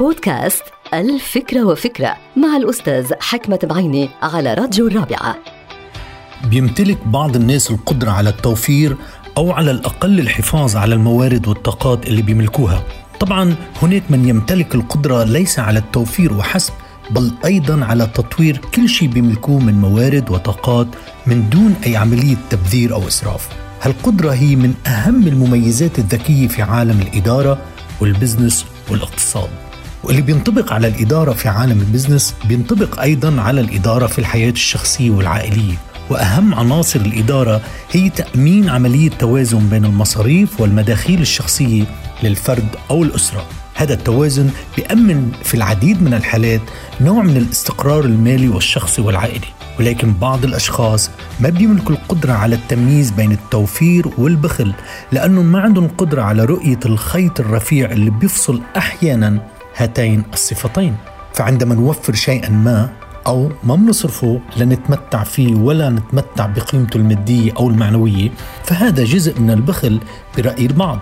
بودكاست الفكرة وفكرة مع الأستاذ حكمة بعيني على راديو الرابعة. بيمتلك بعض الناس القدرة على التوفير أو على الأقل الحفاظ على الموارد والطاقات اللي بيملكوها. طبعا هناك من يمتلك القدرة ليس على التوفير وحسب بل أيضا على تطوير كل شيء بيملكوه من موارد وطاقات من دون أي عملية تبذير أو إسراف. هالقدرة هي من أهم المميزات الذكية في عالم الإدارة وال business والاقتصاد. واللي بينطبق على الإدارة في عالم ال business بينطبق أيضا على الإدارة في الحياة الشخصية والعائلية. وأهم عناصر الإدارة هي تأمين عملية توازن بين المصاريف والمداخيل الشخصية للفرد أو الأسرة. هذا التوازن بيأمن في العديد من الحالات نوع من الاستقرار المالي والشخصي والعائلي. ولكن بعض الأشخاص ما بيملكوا القدرة على التمييز بين التوفير والبخل لأنهم ما عندهم قدرة على رؤية الخيط الرفيع اللي بيفصل أحيانا هاتين الصفتين. فعندما نوفر شيئا ما أو ما بنصرفه لنتمتع فيه ولا نتمتع بقيمته المادية أو المعنوية فهذا جزء من البخل برأي البعض.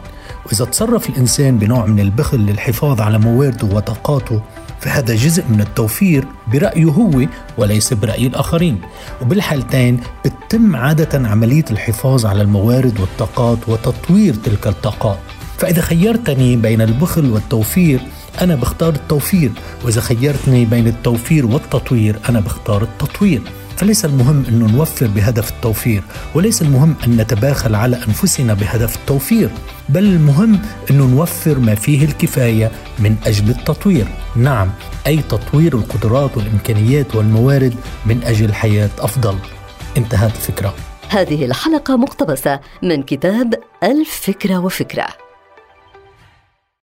وإذا تصرف الإنسان بنوع من البخل للحفاظ على موارده وطاقاته فهذا جزء من التوفير برأيه هو وليس برأي الآخرين. وبالحالتين بتتم عادة عملية الحفاظ على الموارد والطاقات وتطوير تلك الطاقات. فإذا خيرتني بين البخل والتوفير أنا بختار التوفير وإذا خيرتني بين التوفير والتطوير أنا بختار التطوير. فليس المهم أن نوفر بهدف التوفير وليس المهم أن نتباخل على أنفسنا بهدف التوفير بل المهم أن نوفر ما فيه الكفاية من أجل التطوير. نعم أي تطوير القدرات والإمكانيات والموارد من أجل حياة أفضل. انتهت الفكرة. هذه الحلقة مقتبسة من كتاب الفكرة وفكرة.